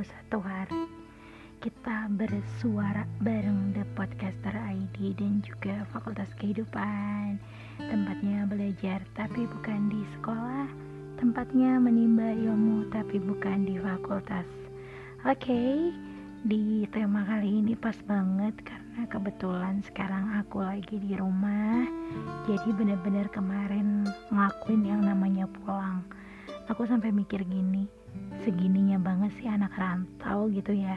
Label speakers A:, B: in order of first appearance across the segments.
A: hari kita bersuara bareng The Podcaster ID dan juga Fakultas Kehidupan. Tempatnya belajar tapi bukan di sekolah. Tempatnya menimba ilmu tapi bukan di fakultas. Oke, okay, di tema kali ini pas banget karena kebetulan sekarang aku lagi di rumah. Jadi bener-bener kemarin ngelakuin yang namanya pulang. Aku sampai mikir gini Segininya banget sih anak rantau gitu ya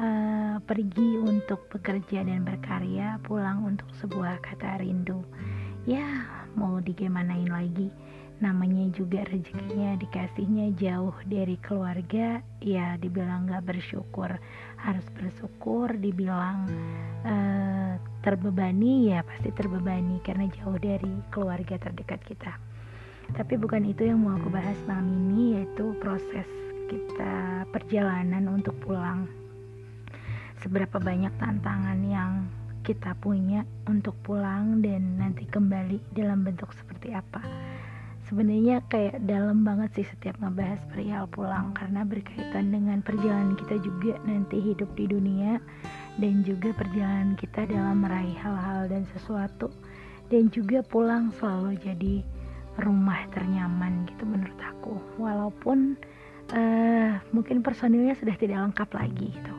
A: uh, pergi untuk bekerja dan berkarya, pulang untuk sebuah kata rindu. Ya, mau digimanain lagi? Namanya juga rezekinya dikasihnya jauh dari keluarga, ya dibilang gak bersyukur, harus bersyukur. Dibilang uh, terbebani, ya pasti terbebani karena jauh dari keluarga terdekat kita. Tapi bukan itu yang mau aku bahas malam ini, yaitu proses kita perjalanan untuk pulang. Seberapa banyak tantangan yang kita punya untuk pulang dan nanti kembali dalam bentuk seperti apa. Sebenarnya kayak dalam banget sih setiap ngebahas perihal pulang karena berkaitan dengan perjalanan kita juga nanti hidup di dunia dan juga perjalanan kita dalam meraih hal-hal dan sesuatu. Dan juga pulang selalu jadi rumah ternyaman gitu menurut aku. Walaupun uh, mungkin personilnya sudah tidak lengkap lagi gitu.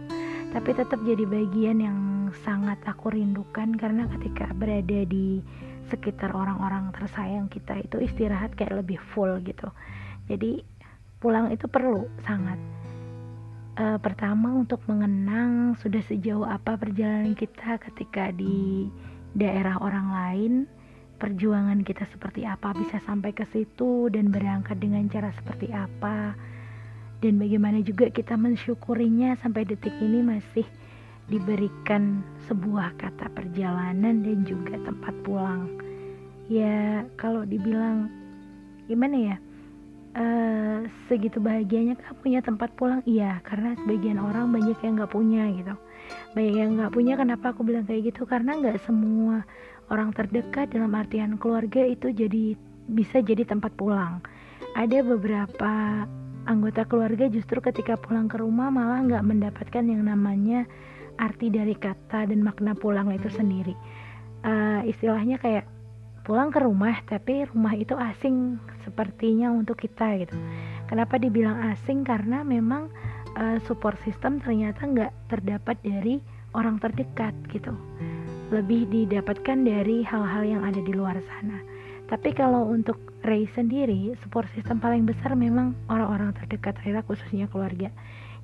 A: Tapi tetap jadi bagian yang sangat aku rindukan karena ketika berada di sekitar orang-orang tersayang kita itu istirahat kayak lebih full gitu. Jadi pulang itu perlu sangat. E, pertama untuk mengenang sudah sejauh apa perjalanan kita ketika di daerah orang lain perjuangan kita seperti apa bisa sampai ke situ dan berangkat dengan cara seperti apa. Dan bagaimana juga kita mensyukurinya sampai detik ini masih diberikan sebuah kata perjalanan dan juga tempat pulang. Ya kalau dibilang gimana ya? Uh, segitu bahagianya kan punya tempat pulang? Iya karena sebagian orang banyak yang nggak punya gitu. Banyak yang nggak punya kenapa aku bilang kayak gitu? Karena nggak semua orang terdekat dalam artian keluarga itu jadi bisa jadi tempat pulang. Ada beberapa anggota keluarga justru ketika pulang ke rumah malah nggak mendapatkan yang namanya arti dari kata dan makna pulang itu sendiri. Uh, istilahnya kayak pulang ke rumah tapi rumah itu asing sepertinya untuk kita gitu. Kenapa dibilang asing? Karena memang uh, support system ternyata nggak terdapat dari orang terdekat gitu lebih didapatkan dari hal-hal yang ada di luar sana tapi kalau untuk Ray sendiri, support system paling besar memang orang-orang terdekat Rayla khususnya keluarga.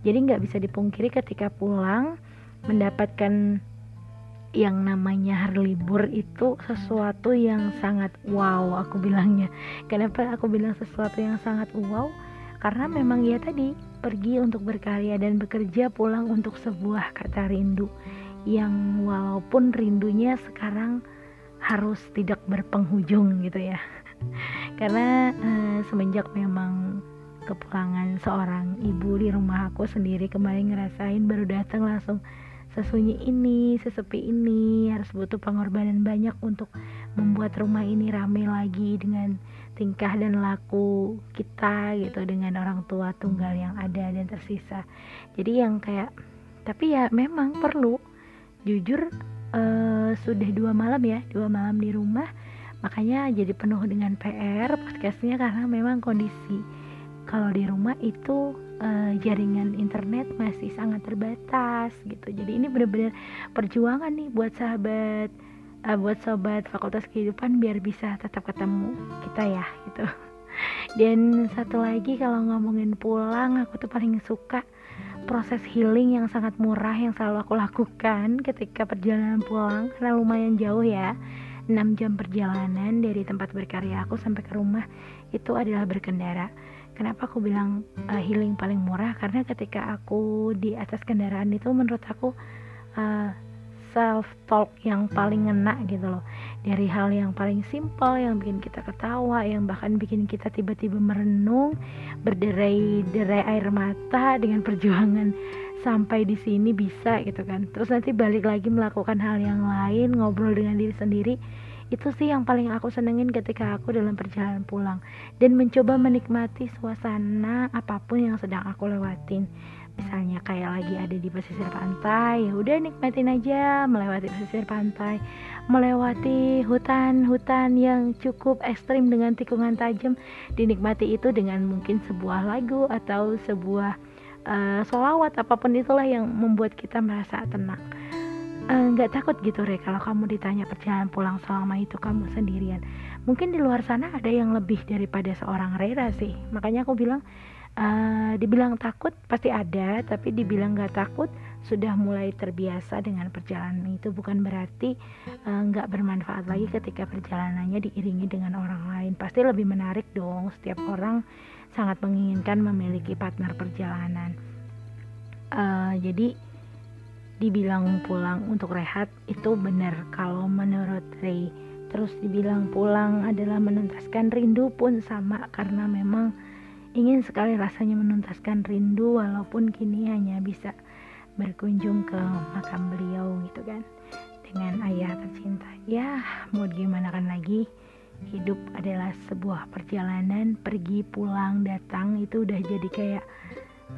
A: Jadi nggak bisa dipungkiri ketika pulang mendapatkan yang namanya hari libur itu sesuatu yang sangat wow aku bilangnya. Kenapa aku bilang sesuatu yang sangat wow? Karena memang ya tadi pergi untuk berkarya dan bekerja pulang untuk sebuah kata rindu yang walaupun rindunya sekarang harus tidak berpenghujung gitu ya karena uh, semenjak memang kepulangan seorang ibu di rumah aku sendiri kemarin ngerasain baru datang langsung sesunyi ini, sesepi ini harus butuh pengorbanan banyak untuk membuat rumah ini rame lagi dengan tingkah dan laku kita gitu dengan orang tua tunggal yang ada dan tersisa. Jadi yang kayak tapi ya memang perlu jujur uh, sudah dua malam ya dua malam di rumah. Makanya jadi penuh dengan PR podcastnya karena memang kondisi. Kalau di rumah itu uh, jaringan internet masih sangat terbatas gitu. Jadi ini benar-benar perjuangan nih buat sahabat uh, buat sobat fakultas kehidupan biar bisa tetap ketemu kita ya gitu. Dan satu lagi kalau ngomongin pulang aku tuh paling suka proses healing yang sangat murah yang selalu aku lakukan ketika perjalanan pulang karena lumayan jauh ya 6 jam perjalanan dari tempat berkarya aku sampai ke rumah itu adalah berkendara. Kenapa aku bilang uh, healing paling murah? Karena ketika aku di atas kendaraan itu menurut aku uh, self talk yang paling ngena gitu loh. Dari hal yang paling simpel yang bikin kita ketawa, yang bahkan bikin kita tiba-tiba merenung, berderai-derai air mata dengan perjuangan sampai di sini bisa gitu kan. Terus nanti balik lagi melakukan hal yang lain ngobrol dengan diri sendiri itu sih yang paling aku senengin ketika aku dalam perjalanan pulang. Dan mencoba menikmati suasana apa pun yang sedang aku lewatin. Misalnya kayak lagi ada di pesisir pantai ya udah nikmatin aja melewati pesisir pantai melewati hutan-hutan yang cukup ekstrim dengan tikungan tajam. Dinikmati itu dengan mungkin sebuah lagu atau sebuah uh, solawat apa pun itulah yang membuat kita merasa tenang. Eh, nggak uh, takut gitu re kalau kamu ditanya perjalanan pulang selama itu kamu sendirian. Mungkin di luar sana ada yang lebih daripada seorang Rera sih. Makanya aku bilang uh, dibilang takut pasti ada tapi dibilang nggak takut sudah mulai terbiasa dengan perjalanan itu. Bukan berarti uh, nggak bermanfaat lagi ketika perjalanannya diiringi dengan orang lain. Pasti lebih menarik dong setiap orang sangat menginginkan memiliki partner perjalanan. Uh, jadi dibilang pulang untuk rehat itu benar. Kalau menurut Ray terus dibilang pulang adalah menuntaskan rindu pun sama karena memang Ingin sekali rasanya menuntaskan rindu walaupun kini hanya bisa berkunjung ke makam beliau gitu kan dengan ayah tercinta. Ya, mau gimana kan lagi? Hidup adalah sebuah perjalanan, pergi, pulang, datang itu udah jadi kayak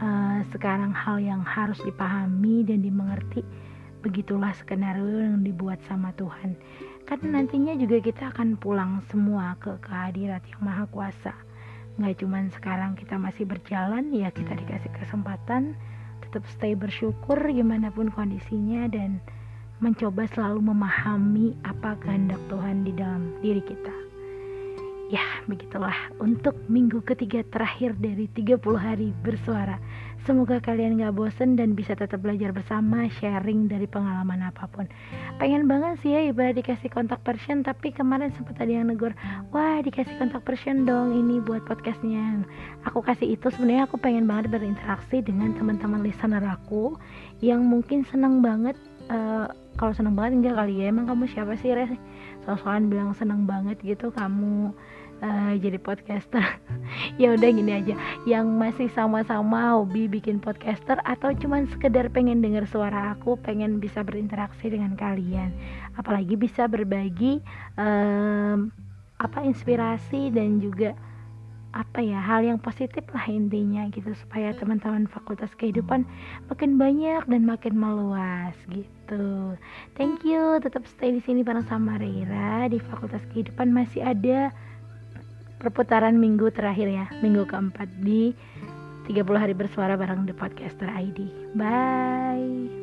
A: uh, sekarang hal yang harus dipahami dan dimengerti. Begitulah skenario yang dibuat sama Tuhan. Karena nantinya juga kita akan pulang semua ke kehadirat yang maha kuasa nggak cuman sekarang kita masih berjalan ya kita dikasih kesempatan tetap stay bersyukur gimana pun kondisinya dan mencoba selalu memahami apa kehendak Tuhan di dalam diri kita. Ya begitulah untuk minggu ketiga terakhir dari 30 hari bersuara Semoga kalian gak bosen dan bisa tetap belajar bersama, sharing dari pengalaman apa pun. Pengen banget sih ya ibarat dikasih kontak person, tapi kemarin sempat ada yang negur, wah dikasih kontak person dong ini buat podcastnya. Aku kasih itu sebenarnya aku pengen banget berinteraksi dengan teman-teman listener aku yang mungkin seneng banget. Uh, kalau seneng banget enggak kali ya emang kamu siapa sih Res? Soal-soalan bilang seneng banget gitu kamu uh, jadi podcaster. Ya udah gini aja. Yang masih sama-sama hobi bikin podcaster atau cuman sekedar pengen dengar suara aku pengen bisa berinteraksi dengan kalian. Apalagi bisa berbagi um, apa inspirasi dan juga apa ya hal yang positif lah intinya gitu supaya teman-teman fakultas kehidupan makin banyak dan makin meluas gitu. Thank you. Tetap stay di sini bareng sama Reira di fakultas kehidupan masih ada perputaran minggu terakhir ya. Minggu keempat di 30 hari bersuara bareng The Podcaster ID bye